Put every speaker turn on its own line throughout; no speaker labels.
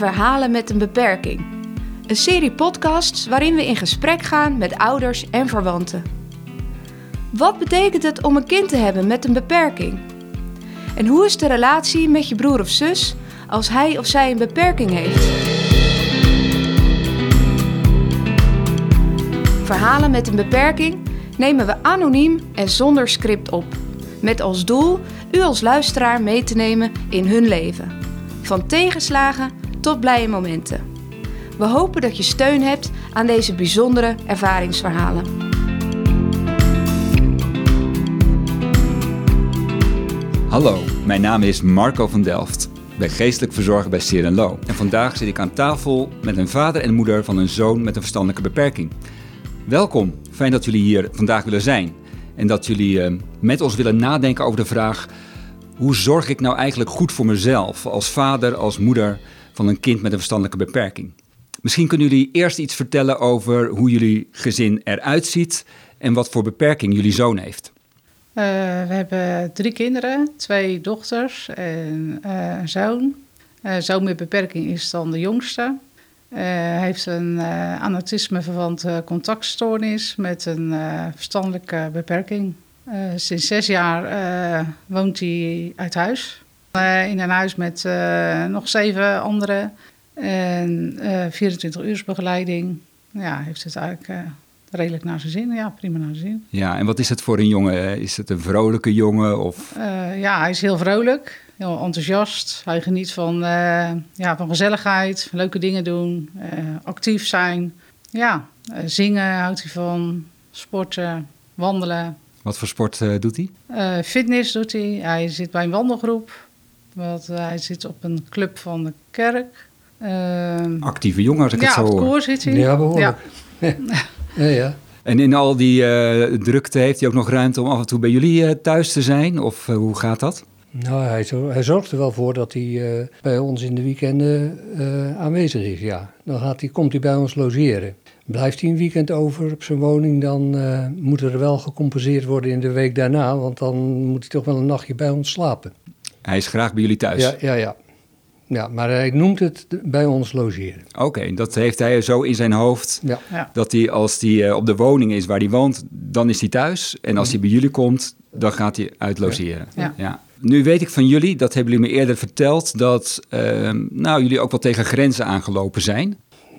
Verhalen met een beperking. Een serie podcasts waarin we in gesprek gaan met ouders en verwanten. Wat betekent het om een kind te hebben met een beperking? En hoe is de relatie met je broer of zus als hij of zij een beperking heeft? Verhalen met een beperking nemen we anoniem en zonder script op. Met als doel u als luisteraar mee te nemen in hun leven. Van tegenslagen tot blije momenten. We hopen dat je steun hebt aan deze bijzondere ervaringsverhalen.
Hallo, mijn naam is Marco van Delft. Ik ben geestelijk verzorger bij Seer Lo. En vandaag zit ik aan tafel met een vader en moeder van een zoon met een verstandelijke beperking. Welkom, fijn dat jullie hier vandaag willen zijn. En dat jullie uh, met ons willen nadenken over de vraag: hoe zorg ik nou eigenlijk goed voor mezelf als vader, als moeder van een kind met een verstandelijke beperking? Misschien kunnen jullie eerst iets vertellen over hoe jullie gezin eruit ziet en wat voor beperking jullie zoon heeft.
Uh, we hebben drie kinderen, twee dochters en uh, een zoon. Uh, zoon met beperking is dan de jongste. Hij heeft een uh, autisme verwante contactstoornis met een verstandelijke beperking. Sinds zes jaar woont hij uit huis. In een huis met nog zeven anderen. En 24 uur begeleiding. Ja, heeft het eigenlijk redelijk naar zijn zin. Ja, prima naar zijn zin.
Ja, en wat is het voor een jongen? Is het een vrolijke jongen? Of?
ja, hij is heel vrolijk heel enthousiast. Hij geniet van, uh, ja, van gezelligheid, leuke dingen doen, uh, actief zijn. Ja, zingen houdt hij van, sporten, wandelen.
Wat voor sport doet
hij? fitness doet hij. Hij zit bij een wandelgroep. Wat, hij zit op een club van de kerk. Ehm,
Actieve jongen, als ik
ja,
het zo hoor.
Ja, koor zit hij.
Ja, behoorlijk. Ja. ja, ja.
En in al die drukte heeft hij ook nog ruimte om af en toe bij jullie thuis te zijn? Of hoe gaat dat?
Nou, hij, hij, zorgt er wel voor dat hij uh, bij ons in de weekenden uh, aanwezig is, ja. Dan gaat hij, komt hij bij ons logeren. Blijft hij een weekend over op zijn woning, dan uh, moet er wel gecompenseerd worden in de week daarna, want dan moet hij toch wel een nachtje bij ons slapen.
Hij is graag bij jullie thuis?
Ja, ja, ja. Ja, maar hij noemt het bij ons logeren.
Oké, okay, dat heeft hij zo in zijn hoofd.
Ja.
Ja.
Dat hij als hij op de woning is waar hij woont, dan is hij thuis. En als hij bij jullie komt, dan gaat hij uit logeren.
Ja.
ja. Nu weet ik van jullie, dat hebben jullie me eerder verteld, dat uh, nou, jullie ook wel tegen grenzen aangelopen zijn.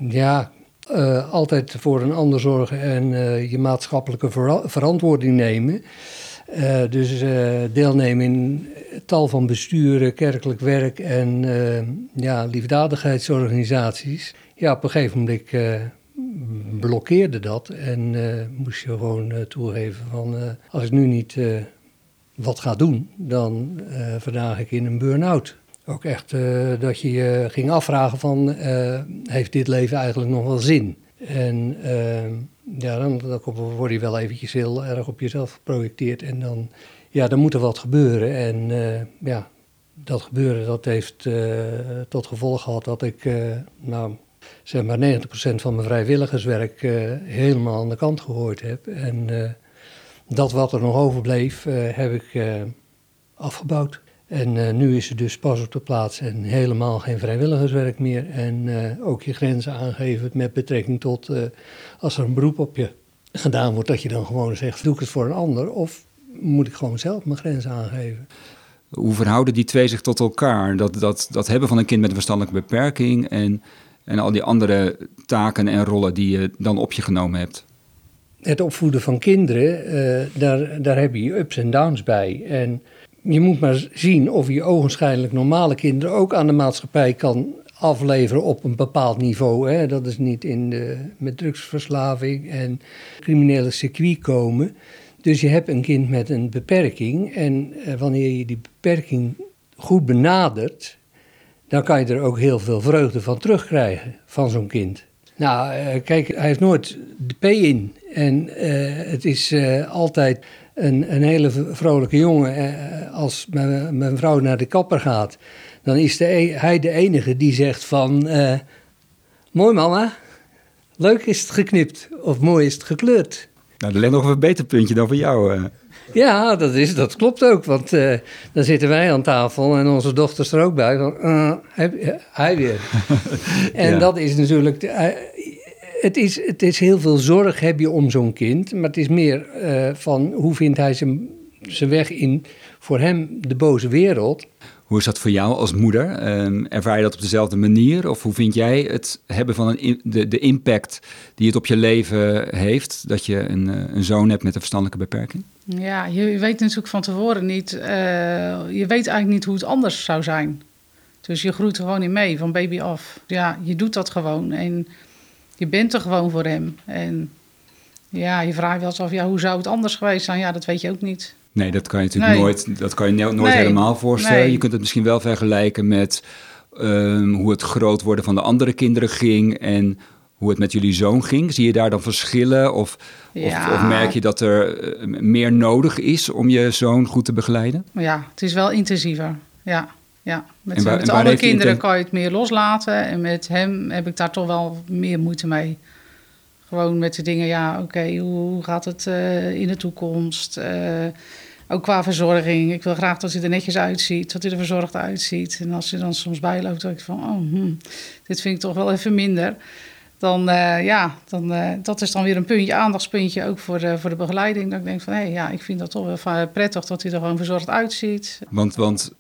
Ja, uh, altijd voor een ander zorgen en uh, je maatschappelijke ver verantwoording nemen. Dus deelnemen in tal van besturen, kerkelijk werk en ja, liefdadigheidsorganisaties. Ja, op een gegeven moment blokkeerde dat en moest je gewoon toegeven van als ik nu niet wat ga doen, dan vandaag ik in een burn-out. Ook echt dat je je ging afvragen van, heeft dit leven eigenlijk nog wel zin? En ja, dan, dan word je wel eventjes heel erg op jezelf geprojecteerd en dan, ja, dan moet er wat gebeuren. En ja, dat gebeuren, dat heeft tot gevolg gehad dat ik, nou, zeg maar 90% van mijn vrijwilligerswerk helemaal aan de kant gegooid heb. En dat wat er nog overbleef, heb ik afgebouwd. En uh, nu is het dus pas op de plaats en helemaal geen vrijwilligerswerk meer. En ook je grenzen aangeven met betrekking tot als er een beroep op je gedaan wordt, dat je dan gewoon zegt: doe ik het voor een ander of moet ik gewoon zelf mijn grenzen aangeven?
Hoe verhouden die twee zich tot elkaar? Dat, dat, dat hebben van een kind met een verstandelijke beperking en, en al die andere taken en rollen die je dan op je genomen hebt?
het opvoeden van kinderen, daar, daar heb je ups en downs bij. En je moet maar zien of je ogenschijnlijk normale kinderen ook aan de maatschappij kan afleveren op een bepaald niveau. Hè. Dat is niet in de, met drugsverslaving en criminele circuit komen. Dus je hebt een kind met een beperking en uh, wanneer je die beperking goed benadert, dan kan je er ook heel veel vreugde van terugkrijgen van zo'n kind. Nou, uh, kijk, hij heeft nooit de P in. En uh, het is altijd een, een, hele vrolijke jongen. als mijn, mijn, vrouw naar de kapper gaat, dan is de, hij de enige die zegt van... mooi mama, leuk is het geknipt of mooi is het gekleurd.
Nou, er ligt nog een beter puntje dan voor jou. eh.
Ja, dat, is, dat klopt ook. Want eh, dan zitten wij aan tafel en onze dochters er ook bij. Van, eh, hij, hij weer. en
Ja.
dat is natuurlijk... de- eh, het, is, het is heel veel zorg heb je om zo'n kind. Maar het is meer eh, van hoe vindt hij zijn, zijn weg in voor hem de boze wereld.
Hoe is dat voor jou als moeder? Ehm, ervaar je dat op dezelfde manier? Of hoe vind jij het hebben van een, de, de impact die het op je leven heeft... dat je een, eh, een zoon hebt met een verstandelijke beperking?
Ja, je weet natuurlijk van tevoren niet. eh, je weet eigenlijk niet hoe het anders zou zijn. Dus je groeit er gewoon in mee, van baby af. Ja, je doet dat gewoon. En je bent er gewoon voor hem. En ja, je vraagt je wel eens af, ja, hoe zou het anders geweest zijn? Ja, dat weet je ook niet.
Nee, dat kan je natuurlijk
Nee.
nooit, dat kan je nooit
Nee.
helemaal voorstellen.
Nee.
Je kunt het misschien wel vergelijken met ehm, hoe het groot worden van de andere kinderen ging en hoe het met jullie zoon ging. Zie je daar dan verschillen of, of,
Ja.
of merk je dat er eh, meer nodig is om je zoon goed te begeleiden?
Ja, het is wel intensiever. Ja, ja. Met,
En waar-
met
en waar
andere
heeft die
kinderen kan je het meer loslaten. En met hem heb ik daar toch wel meer moeite mee. Gewoon met de dingen, ja, oké, hoe, hoe gaat het eh, in de toekomst? Eh, ook qua verzorging. Ik wil graag dat hij er netjes uitziet, dat hij er verzorgd uitziet. En als hij dan soms bijloopt, denk ik van, oh, hmm, dit vind ik toch wel even minder. Dan, eh, ja, dan, dat is dan weer een puntje, aandachtspuntje ook voor de, voor de begeleiding. Dat ik denk van, hé, ja, ik vind dat toch wel prettig dat hij er gewoon verzorgd uitziet.
Want, want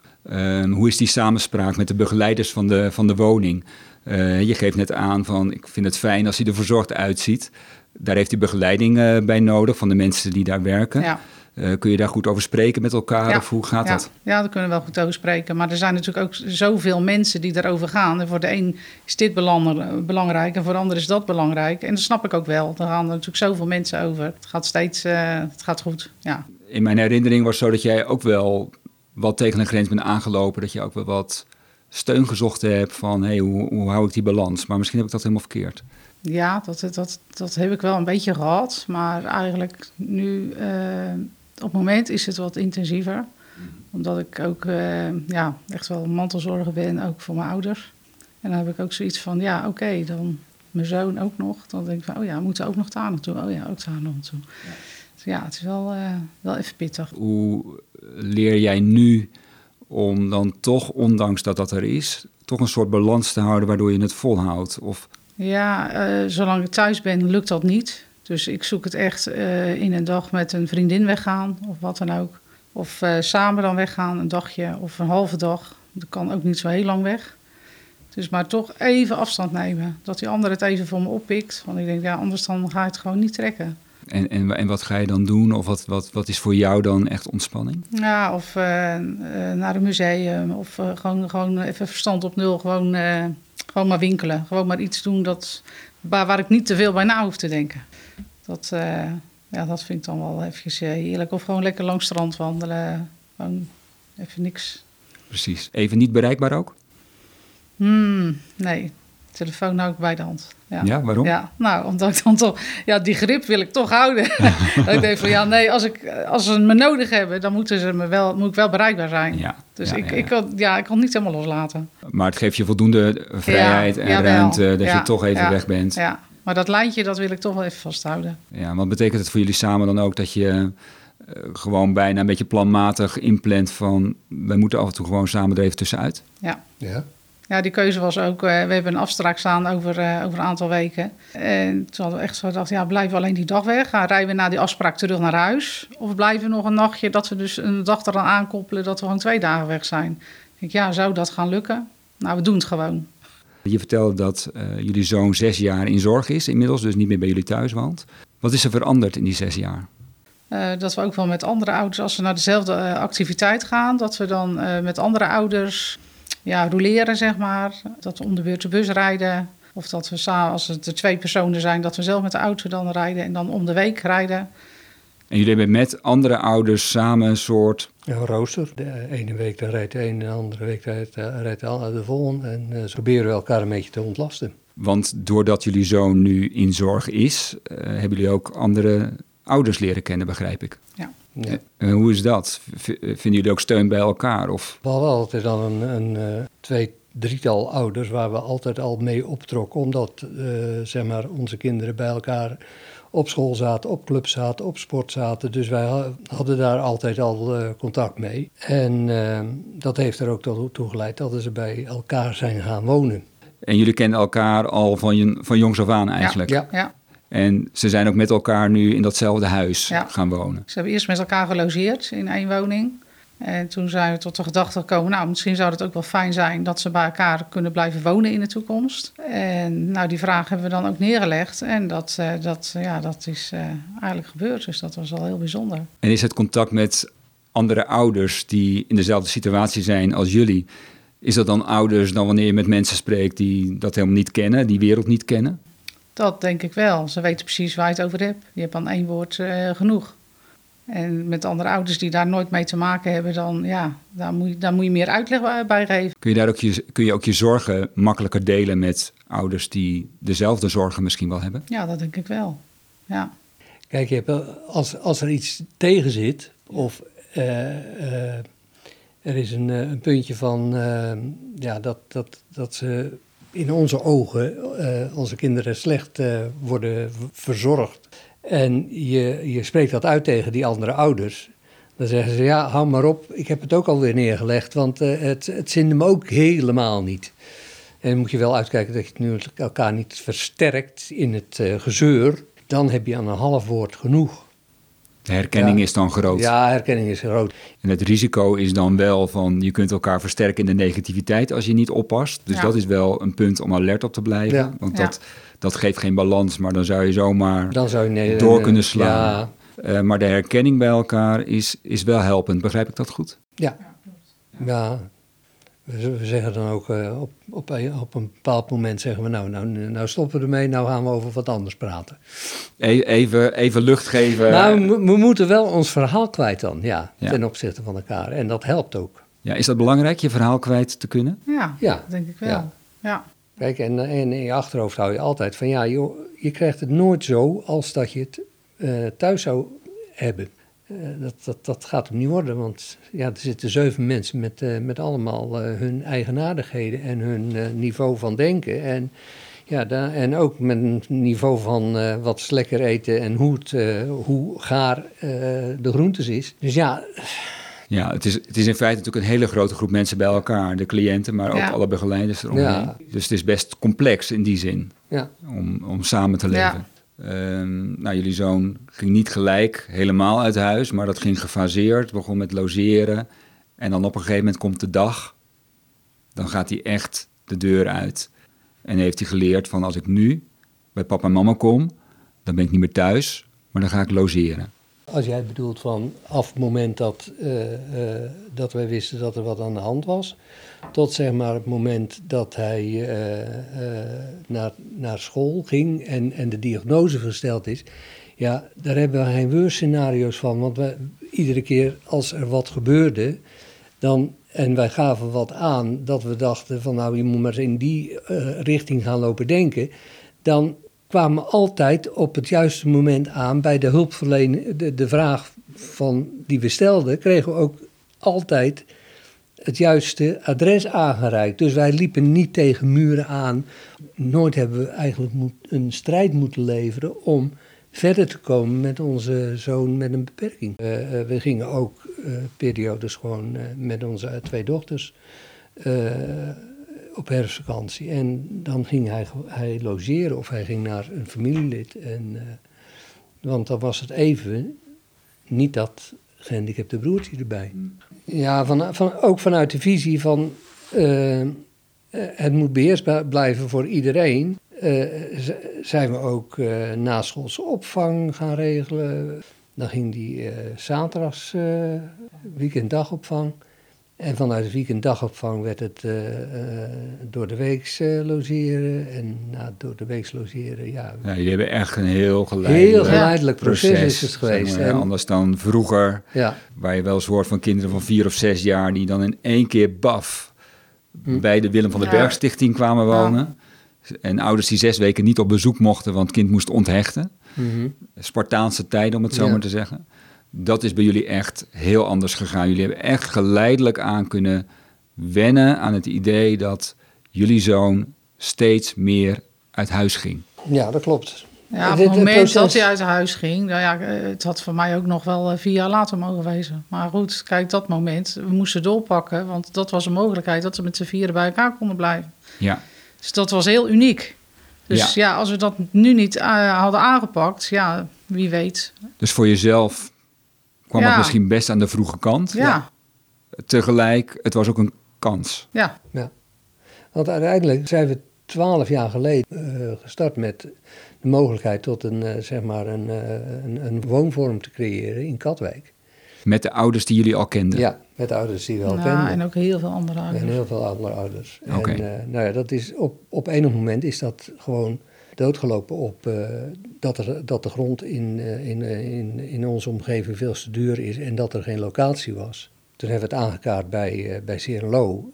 hoe is die samenspraak met de begeleiders van de, van de woning? Eh, je geeft net aan van ik vind het fijn als hij er verzorgd uitziet. Daar heeft hij begeleiding eh, bij nodig van de mensen die daar werken.
Ja.
Eh, kun je daar goed over spreken met elkaar
Ja.
of hoe gaat
ja.
dat?
Ja, daar kunnen we wel goed over spreken. Maar er zijn natuurlijk ook zoveel mensen die daarover gaan. En voor de een is dit belang- belangrijk en voor de ander is dat belangrijk. En dat snap ik ook wel. Er gaan er natuurlijk zoveel mensen over. Het gaat steeds, het gaat goed, ja.
In mijn herinnering was het zo dat jij ook wel wat tegen een grens bent aangelopen. Dat je ook wel wat steun gezocht hebt van hey, hoe, hoe hou ik die balans? Maar misschien heb ik dat helemaal verkeerd.
Ja, dat, dat, dat heb ik wel een beetje gehad. Maar eigenlijk nu, eh, op het moment is het wat intensiever. Omdat ik ook eh, ja, echt wel mantelzorger ben, ook voor mijn ouders. En dan heb ik ook zoiets van, ja, oké, dan mijn zoon ook nog. Dan denk ik van, oh ja, we moeten ook nog daar naartoe. Oh ja, ook daar naartoe. Ja, het is wel, eh, wel even pittig.
Hoe leer jij nu om dan toch, ondanks dat dat er is, toch een soort balans te houden waardoor je het volhoudt? Of
Ja, eh, zolang ik thuis ben, lukt dat niet. Dus ik zoek het echt eh, in een dag met een vriendin weggaan of wat dan ook. Of samen dan weggaan, een dagje of een halve dag. Dat kan ook niet zo heel lang weg. Dus maar toch even afstand nemen. Dat die ander het even voor me oppikt. Want ik denk, ja, anders dan ga ik het gewoon niet trekken.
En, en, en wat ga je dan doen? Of wat, wat, wat is voor jou dan echt ontspanning?
Ja, of eh, eh, naar een museum. Of eh, gewoon, gewoon even verstand op nul. Gewoon, gewoon maar winkelen. Gewoon maar iets doen dat, waar, waar ik niet te veel bij na hoef te denken. Dat, ja, dat vind ik dan wel eventjes heerlijk. Of gewoon lekker langs het strand wandelen. Gewoon even niks.
Precies. Even niet bereikbaar ook?
Hmm, nee, telefoon hou ik bij de hand. Ja.
Ja, waarom?
Ja, nou, omdat ik dan toch... Ja, die grip wil ik toch houden. dat ik denk van, ja, nee, als, ik, als ze me nodig hebben... dan moeten ze me wel, moet ik wel bereikbaar zijn.
Ja,
Dus
ja,
ik,
ja,
Ik, kan, ja, ik kan het niet helemaal loslaten.
Maar het geeft je voldoende vrijheid en
jawel.
ruimte dat
Ja,
je toch even
ja,
weg bent.
Ja, maar dat lijntje, dat wil ik toch wel even vasthouden.
Ja, wat betekent het voor jullie samen dan ook dat je eh, gewoon bijna een beetje planmatig inplant van wij moeten af en toe gewoon samen er even tussenuit?
Ja.
Ja.
Ja, die keuze was ook, eh, we hebben een afspraak staan over, eh, over een aantal weken. En toen hadden we echt zo gedacht, ja, blijven we alleen die dag weg? Gaan rijden we na die afspraak terug naar huis? Of blijven we nog een nachtje, dat we dus een dag eraan aankoppelen dat we gewoon twee dagen weg zijn? Ik denk, ja, zou dat gaan lukken? Nou, we doen het gewoon.
Je vertelde dat eh, jullie zoon zes jaar in zorg is inmiddels, dus niet meer bij jullie thuis woont. Wat is er veranderd in die zes jaar?
Dat we ook wel met andere ouders, als we naar dezelfde activiteit gaan, dat we dan met andere ouders ja, roleren, zeg maar. Dat we om de beurt de bus rijden. Of dat we samen, als het er twee personen zijn, dat we zelf met de auto dan rijden en dan om de week rijden.
En jullie hebben met andere ouders samen een soort.
Een rooster. De ene week dan rijdt de een, de andere week rijdt, eh, rijdt de de volgende. En eh, zo proberen we elkaar een beetje te ontlasten.
Want doordat jullie zoon nu in zorg is, eh, hebben jullie ook andere ouders leren kennen, begrijp ik.
Ja.
Ja.
Eh, hoe is dat? V- vinden jullie ook steun bij elkaar? Of
We hadden altijd al een, een eh, twee, drietal ouders waar we altijd al mee optrokken. Omdat eh, zeg maar, onze kinderen bij elkaar op school zaten, op club zaten, op sport zaten. Dus wij ha- hadden daar altijd al eh, contact mee. En dat heeft er ook tot- toe geleid dat ze bij elkaar zijn gaan wonen.
En jullie kennen elkaar al van, je, van jongs af aan eigenlijk.
Ja.
Ja.
En ze zijn ook met elkaar nu in datzelfde huis
Ja.
gaan wonen.
Ze hebben eerst met elkaar gelogeerd in één woning. En toen zijn we tot de gedachte gekomen, nou, misschien zou het ook wel fijn zijn dat ze bij elkaar kunnen blijven wonen in de toekomst. En nou, die vraag hebben we dan ook neergelegd. En dat, eh, dat, ja, dat is eh, eigenlijk gebeurd, dus dat was al heel bijzonder.
En is het contact met andere ouders die in dezelfde situatie zijn als jullie, is dat dan ouders dan wanneer je met mensen spreekt die dat helemaal niet kennen, die wereld niet kennen?
Dat denk ik wel. Ze weten precies waar je het over hebt. Je hebt aan één woord eh, genoeg. En met andere ouders die daar nooit mee te maken hebben, dan ja, daar moet je, daar moet je meer uitleg bij- geven.
Kun je daar ook je, kun je ook je zorgen makkelijker delen met ouders die dezelfde zorgen misschien wel hebben?
Ja, dat denk ik wel. Ja.
Kijk, je hebt, wel- als, als er iets tegen zit, of eh, eh, er is een, een puntje van ja, dat, dat, dat ze in onze ogen, eh, onze kinderen, slecht eh, worden verzorgd. En je, je spreekt dat uit tegen die andere ouders. Dan zeggen ze, ja, hou maar op, ik heb het ook alweer neergelegd, want eh, het, het zinde me ook helemaal niet. En dan moet je wel uitkijken dat je het nu elkaar niet versterkt in het gezeur. Dan heb je aan een half woord genoeg.
De herkenning
Ja.
is dan groot.
Ja, herkenning is groot.
En het risico is dan wel van je kunt elkaar versterken in de negativiteit als je niet oppast. Dus
Ja.
dat is wel een punt om alert op te blijven.
Ja.
Want
Ja.
dat, dat geeft geen balans, maar dan zou je zomaar
Dan zou je nee,
door kunnen slaan.
Ja,
Eh, maar de herkenning bij elkaar is, is wel helpend. Begrijp ik dat goed?
ja. ja. We, zeggen dan ook eh, op, op, een, op een bepaald moment zeggen we nou, nou, nou stoppen we ermee, nou gaan we over wat anders praten.
E- even, even lucht geven.
nou, we, we moeten wel ons verhaal kwijt dan, ja,
Ja.
ten opzichte van elkaar. En dat helpt ook.
ja, is dat belangrijk, je verhaal kwijt te kunnen?
Ja,
Ja.
dat denk ik wel.
Ja.
Ja.
Kijk, en, en in je achterhoofd hou je altijd van ja, joh, je krijgt het nooit zo als dat je het eh, thuis zou hebben. Eh, dat, dat, dat gaat hem niet worden, want ja, er zitten zeven mensen met, eh, met allemaal eh, hun eigenaardigheden en hun niveau van denken. En, ja, da- en ook met een niveau van wat lekker eten en hoe, het, hoe gaar eh, de groentes is. Dus ja,
Ja, het is, het is in feite natuurlijk een hele grote groep mensen bij elkaar. De cliënten, maar ook
Ja.
alle begeleiders eromheen.
Ja.
Dus het is best complex in die zin.
ja,
om, om samen te leven. Ehm, nou, jullie zoon ging niet gelijk helemaal uit huis, maar dat ging gefaseerd, begon met logeren. En dan op een gegeven moment komt de dag, dan gaat hij echt de deur uit. En heeft hij geleerd van als ik nu bij papa en mama kom, dan ben ik niet meer thuis, maar dan ga ik logeren.
Als jij bedoelt van af het moment dat, eh, eh, dat wij wisten dat er wat aan de hand was, tot zeg maar het moment dat hij eh, naar, naar school ging en, en de diagnose gesteld is, ja, daar hebben we geen worst scenario's van. Want we, iedere keer als er wat gebeurde, dan, en wij gaven wat aan dat we dachten van nou, je moet maar in die richting gaan lopen denken, dan kwamen altijd op het juiste moment aan bij de hulpverlening. De, de vraag van, die we stelden, kregen we ook altijd het juiste adres aangereikt. Dus wij liepen niet tegen muren aan. Nooit hebben we eigenlijk een strijd moeten leveren om verder te komen met onze zoon met een beperking. Eh, eh, we gingen ook eh, periodes gewoon met onze twee dochters op herfstvakantie. En dan ging hij, hij logeren of hij ging naar een familielid. En, eh, want dan was het even niet dat gehandicapte broertje erbij. Ja, van, ook vanuit de visie van eh, eh, het moet beheersbaar blijven voor iedereen. zijn we ook eh naschoolse opvang gaan regelen. Dan ging die zaterdags weekenddagopvang. En vanuit de weekenddagopvang werd het eh, eh, door de weeks eh, logeren. En na door de weeks logeren, ja.
Ja, jullie hebben echt een heel geleidelijk,
Heel geleidelijk proces, is het
zeg
geweest.
maar,
En-
anders dan vroeger,
ja.
waar je wel eens hoort van kinderen van vier of zes jaar die dan in één keer baf
Hm.
bij de Willem van den
Ja.
Berg Stichting kwamen wonen. En ouders die zes weken niet op bezoek mochten, want het kind moest onthechten.
Mhm.
Spartaanse tijden, om het zo
Ja.
maar te zeggen. Dat is bij jullie echt heel anders gegaan. Jullie hebben echt geleidelijk aan kunnen wennen aan het idee dat jullie zoon steeds meer uit huis ging.
Ja, dat klopt.
Ja, op het moment dat hij uit huis ging, nou ja, het had voor mij ook nog wel eh, vier jaar later mogen wezen. Maar goed, kijk, dat moment, we moesten doorpakken, want dat was een mogelijkheid dat we met z'n vieren bij elkaar konden blijven.
Ja,
Dus dat was heel uniek. Dus ja, als we dat nu niet eh, hadden aangepakt, ja, wie weet.
dus voor jezelf kwam
Ja.
het misschien best aan de vroege kant.
Ja,
Tegelijk, het was ook een kans.
ja,
Want uiteindelijk zijn we twaalf jaar geleden eh, gestart met de mogelijkheid tot een, eh, zeg maar een, eh, een, een woonvorm te creëren in Katwijk.
Met de ouders die jullie al kenden.
Ja, met de ouders die we al
Nou,
kenden.
en ook heel veel andere
En
ouders.
heel veel andere ouders.
Oké.
En eh, nou ja, dat is op, op enig moment is dat gewoon doodgelopen op eh, dat, er, dat de grond in, eh, in, eh, in, in onze omgeving veel te duur is en dat er geen locatie was. Toen hebben we het aangekaart bij, uh, bij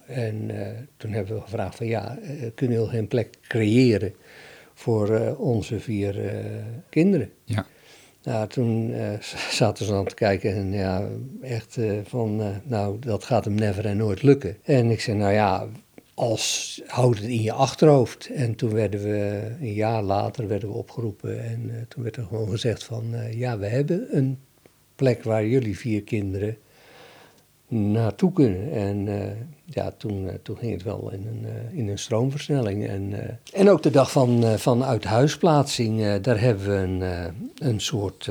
en toen hebben we gevraagd van ja, kunnen jullie geen plek creëren voor onze vier kinderen?
Ja.
Nou, toen zaten ze aan te kijken en ja, echt van, nou, dat gaat hem never en nooit lukken. En ik zei, nou ja, als, houd het in je achterhoofd. En toen werden we, een jaar later, werden we opgeroepen en eh, toen werd er gewoon gezegd van, eh, ja, we hebben een plek waar jullie vier kinderen naartoe kunnen. En eh, ja, toen, toen ging het wel in een, in een stroomversnelling. En, en ook de dag van, van uithuisplaatsing, daar hebben we een, een soort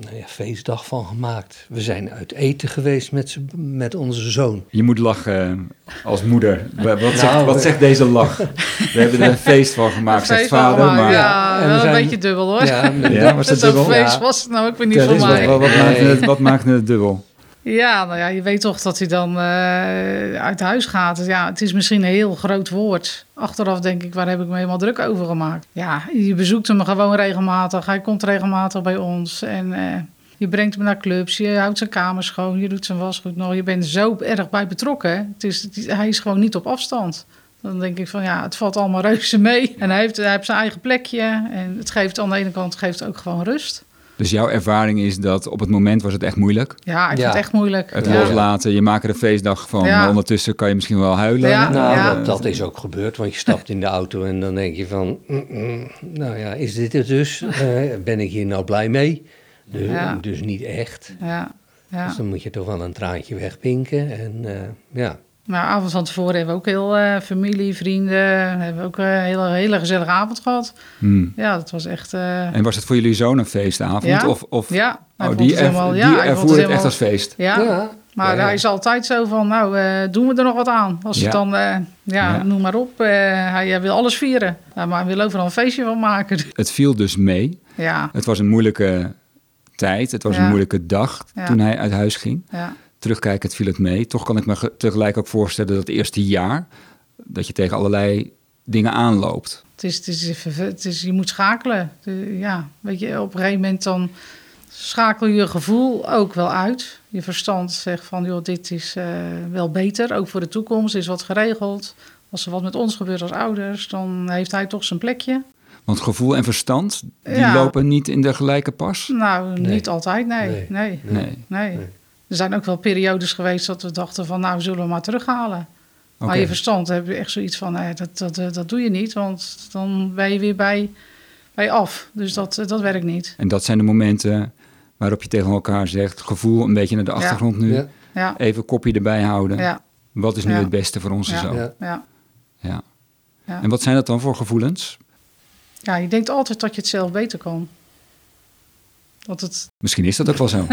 nou ja, feestdag van gemaakt. We zijn uit eten geweest met, met onze zoon.
Je moet lachen eh, als moeder. Wa- Wat, zegt,
Nou,
wat zegt deze lach? We hebben er een feest van gemaakt, zegt vader.
gemaakt,
Maar
Ja,
En we
wel
zijn-
een beetje dubbel hoor.
Ja,
Ja, was het dubbel?
feest
Ja.
was het nou ook weer niet voor mij.
wat, wat,
Nee.
maakte het, wat maakte het dubbel?
Ja, nou ja, je weet toch dat hij dan eh, uit huis gaat. Ja, het is misschien een heel groot woord. Achteraf denk ik, waar heb ik me helemaal druk over gemaakt? Ja, je bezoekt hem gewoon regelmatig. Hij komt regelmatig bij ons. En eh, je brengt hem naar clubs. Je houdt zijn kamer schoon. Je doet zijn wasgoed nog. Je bent zo erg bij betrokken. Het is- hij is gewoon niet op afstand. Dan denk ik van ja, het valt allemaal reuze mee. En hij heeft, hij heeft zijn eigen plekje. En het geeft aan de ene kant geeft ook gewoon rust.
Dus jouw ervaring is dat op het moment was het echt moeilijk.
Ja, ik vind
Ja.
het echt moeilijk.
Het
ja.
loslaten, je maakt er een feestdag van.
Ja.
maar Ondertussen kan je misschien wel huilen.
Ja.
Nou,
Ja.
dat, dat is ook gebeurd, want je stapt in de auto en dan denk je van, mm, mm, nou ja, is dit het dus? Eh, ben ik hier nou blij mee? Dus,
Ja.
dus niet echt.
Ja, ja.
Dus dan moet je toch wel een traantje wegpinken en eh, ja.
Nou, avond van tevoren hebben we ook heel eh, familie, vrienden, hebben we ook een hele, hele gezellige avond gehad.
Hmm.
Ja, dat was echt. eh,
En was het voor jullie zoon een feestavond?
Ja.
Of, of
ja, hij
oh,
vond
die,
helemaal- ja,
ervoer het echt
helemaal-
als feest?
Ja,
Ja,
maar
ja.
hij is altijd zo van, nou, eh, doen we er nog wat aan? Als
Ja.
het dan, eh, ja,
Ja.
noem maar op, eh, hij, wil alles vieren. Maar hij wil overal een feestje van maken.
Het viel dus mee.
Ja,
Het was een moeilijke tijd. Het was een moeilijke dag
Ja.
toen hij uit huis ging.
ja,
Terugkijkend viel het mee. Toch kan ik me ge- tegelijk ook voorstellen dat het eerste jaar... dat je tegen allerlei dingen aanloopt.
het is, het is, even- het is, je moet schakelen. Ja, weet je, op een gegeven moment dan schakel je gevoel ook wel uit. Je verstand zegt van, joh, dit is eh, wel beter, ook voor de toekomst, is wat geregeld. Als er wat met ons gebeurt als ouders, dan heeft hij toch zijn plekje.
Want gevoel en verstand, die
Ja.
lopen niet in de gelijke pas.
Nou,
Nee.
niet altijd, nee.
Nee.
Nee. nee.
Nee.
Nee.
Er zijn ook wel periodes geweest dat we dachten van, nou, zullen we maar terughalen. Maar je verstand heb je echt zoiets van, nee, dat, dat, eh, dat doe je niet, want dan ben je weer bij, bij af. Dus dat, eh, dat werkt niet.
En dat zijn de momenten waarop je tegen elkaar zegt... gevoel een beetje naar de achtergrond nu.
Ja.
Ja,
Even kopje erbij houden.
ja,
Wat is nu
Ja.
het beste voor onze
Ja.
zoon?
Ja.
ja.
Ja.
Ja.
En wat zijn dat dan voor gevoelens?
Ja, je denkt altijd dat je het zelf beter kan. Dat het,
Misschien is dat ook wel zo.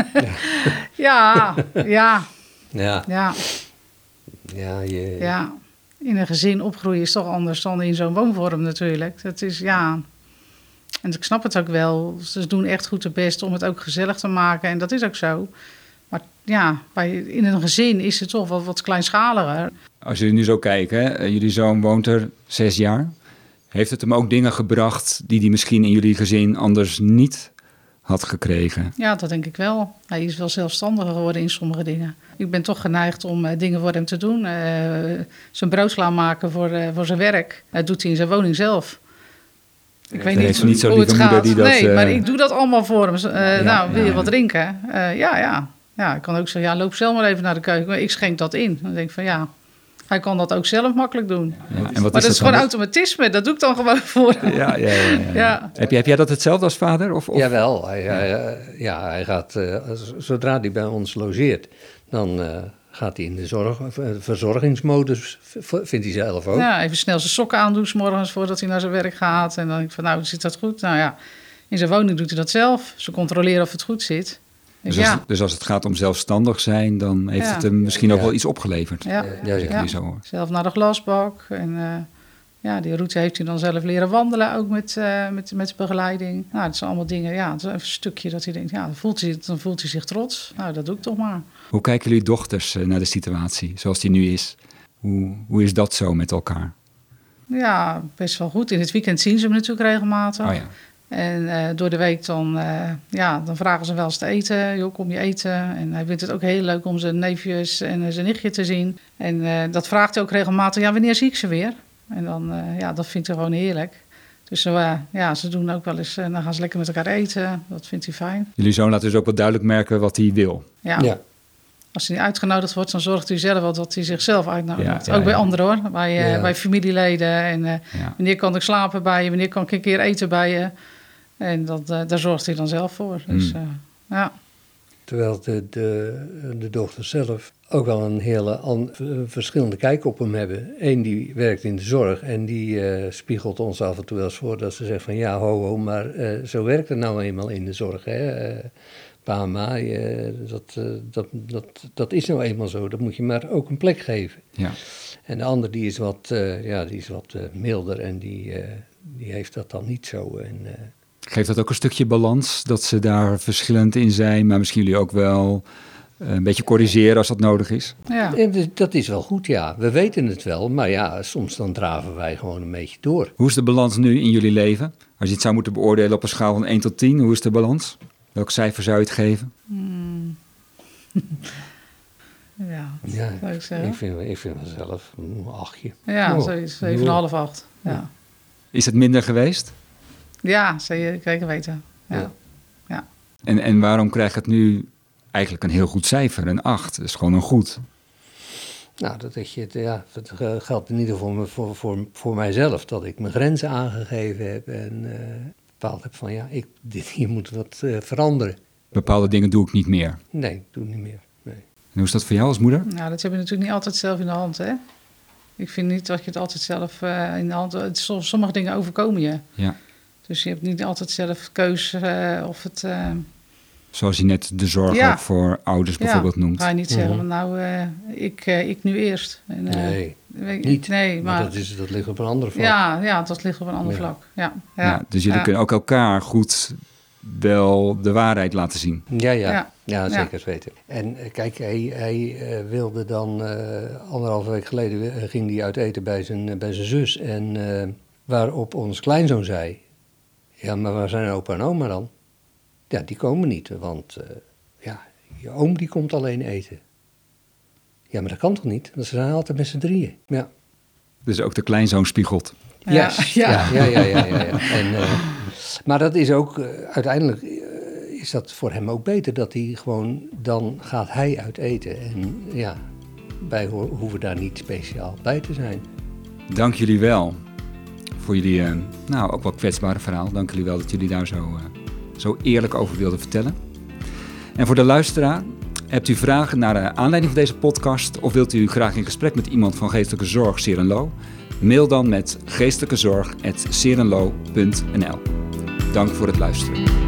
ja, ja,
Ja,
ja,
ja, je,
ja. In een gezin opgroeien is toch anders dan in zo'n woonvorm natuurlijk. Dat is, ja... En ik snap het ook wel. Ze doen echt goed hun best om het ook gezellig te maken. En dat is ook zo. Maar ja, bij, in een gezin is het toch wat, wat kleinschaliger.
Als jullie nu zo kijken, hè, eh, jullie zoon woont er zes jaar. Heeft het hem ook dingen gebracht die hij misschien in jullie gezin anders niet had gekregen?
Ja, dat denk ik wel. Hij is wel zelfstandiger geworden in sommige dingen. Ik ben toch geneigd om eh, dingen voor hem te doen. Eh, zijn brood slaan maken voor, eh, voor zijn werk. Dat doet hij in zijn woning zelf. Ik weet niet,
niet
hoe het gaat.
die dat,
nee, maar ik doe dat allemaal voor hem. Nou, wil je
ja.
wat drinken? Ja, ja. Ja, ik kan ook zeggen, ja, loop zelf maar even naar de keuken. Maar ik schenk dat in. Dan denk ik van, ja, hij kan dat ook zelf makkelijk doen.
Ja, en wat
maar dat is gewoon automatisme. Dat doe ik dan gewoon voor hem.
Ja, ja, ja, ja.
Ja.
Heb, je, heb jij dat hetzelfde als vader? Of, of?
Jawel, hij, hij, eh, ja, hij gaat, eh, zodra hij bij ons logeert, dan eh, gaat hij in de zorg, verzorgingsmodus, vindt hij zelf ook.
Ja, even snel zijn sokken aandoen, s morgens voordat hij naar zijn werk gaat. En dan denk ik van, nou, zit dat goed? Nou ja, in zijn woning doet hij dat zelf. Ze controleren of het goed zit. Dus
Dus,
ja,
als, dus als het gaat om zelfstandig zijn, dan heeft
Ja.
het hem misschien ook wel iets opgeleverd.
ja,
Ja,
zo
zelf naar de glasbak. En eh, ja, die route heeft hij dan zelf leren wandelen, ook met, eh, met, met begeleiding. Nou, dat zijn allemaal dingen, ja, het is een stukje dat hij denkt, ja, dan voelt hij, dan voelt hij zich trots. Nou, dat doe ik toch maar.
Hoe kijken jullie dochters eh, naar de situatie zoals die nu is? Hoe, hoe is dat zo met elkaar?
Ja, best wel goed. In het weekend zien ze hem natuurlijk regelmatig.
Oh ja.
En eh, door de week dan, eh, ja, dan vragen ze wel eens te eten. Joh, kom je eten? En hij vindt het ook heel leuk om zijn neefjes en eh, zijn nichtje te zien. En eh, dat vraagt hij ook regelmatig. Ja, wanneer zie ik ze weer? En dan, eh, ja, dat vindt hij gewoon heerlijk. Dus ja, ze doen ook wel eens, dan gaan ze lekker met elkaar eten. Dat vindt hij fijn.
Jullie zoon laat dus ook wel duidelijk merken wat hij wil.
Ja.
Ja.
Als hij niet uitgenodigd wordt, dan zorgt hij zelf wel dat hij zichzelf uitnodigt.
Ja, ja,
ook bij
ja.
anderen hoor, bij,
Ja.
bij familieleden. En eh,
Ja.
wanneer kan ik slapen bij je, wanneer kan ik een keer eten bij je. En dat, eh, daar zorgt hij dan zelf voor. Dus
Mm.
eh, ja.
Terwijl de, de, de dochters zelf ook wel een hele an- verschillende kijk op hem hebben. Eén die werkt in de zorg en die eh, spiegelt ons af en toe wel eens voor dat ze zegt van ja, ho, ho, maar eh, zo werkt het nou eenmaal in de zorg. Hè? Eh, pa, ma, eh, dat, dat, dat, dat is nou eenmaal zo. Dat moet je maar ook een plek geven.
Ja.
En de ander die is wat, eh, ja, die is wat eh, milder en die, eh, die heeft dat dan niet zo. En, eh,
Geeft dat ook een stukje balans, dat ze daar verschillend in zijn, maar misschien jullie ook wel eh, een beetje corrigeren als dat nodig is?
Ja.
dat is wel goed, ja. We weten het wel, maar ja, soms dan draven wij gewoon een beetje door.
Hoe is de balans nu in jullie leven? Als je het zou moeten beoordelen op een schaal van 1 tot 10, hoe is de balans? Welk cijfer zou je het geven?
ja,
Ja,
zou ik zeggen.
ik vind, ik vind mezelf een achtje.
Ja,
Oh.
zoiets. 7,5, 8. Ja,
Is het minder geweest?
Ja zeker weten. Ja.
Ja.
En, en waarom krijg het nu eigenlijk een heel goed cijfer, een 8? Dat is gewoon een goed.
Nou, dat, dat, je, het- ja, dat eh, geldt in ieder geval voor, voor, voor, voor mijzelf. Dat ik mijn grenzen aangegeven heb en eh, bepaald heb van ja, ik, dit, hier moet wat eh, veranderen.
Bepaalde dingen doe ik niet meer.
Nee, ik doe het niet meer. Nee.
En hoe is dat voor jou als moeder?
Nou, dat heb je natuurlijk niet altijd zelf in de hand, hè? Ik vind niet dat je het altijd zelf eh, in de hand... Sommige dingen overkomen je.
Ja.
Dus je hebt niet altijd zelf keus eh, of het... eh,
Zoals je net de zorg
Ja.
ook voor ouders bijvoorbeeld
ja,
noemt.
ga je niet zeggen,
Mhm.
van, nou, eh, ik, ik nu eerst. En, eh,
nee, niet.
Nee,
maar,
maar...
dat, is, dat ligt op een andere vlak.
ja, ja, dat ligt op een ander
Ja.
vlak. Ja, ja,
Ja, dus jullie
ja.
kunnen ook elkaar goed wel de waarheid laten zien.
Ja, ja.
Ja.
ja.
Ja.
zeker weten. En kijk, hij, hij eh, wilde dan, eh anderhalve week geleden ging hij uit eten bij zijn, bij zijn zus. En eh, waarop ons kleinzoon zei, ja, maar waar zijn opa en oma dan? Ja, die komen niet, want eh, ja, je oom die komt alleen eten. Ja, maar dat kan toch niet? Want ze zijn altijd met z'n drieën. Ja.
Dus ook de kleinzoon spiegelt.
Ja,
Yes.
ja.
ja, ja, ja, ja, ja, ja. En, eh, maar dat is ook, eh, uiteindelijk is dat voor hem ook beter dat hij gewoon, dan gaat hij uit eten. En ja, wij ho- hoeven daar niet speciaal bij te zijn.
Dank jullie wel voor jullie, eh, nou ook wel kwetsbare verhaal. Dank jullie wel dat jullie daar zo, eh, zo eerlijk over wilden vertellen. En voor de luisteraar, hebt u vragen naar de aanleiding van deze podcast of wilt u graag in gesprek met iemand van Geestelijke Zorg Serenlo? Mail dan met geestelijkezorg.serenlo.nl. Dank voor het luisteren.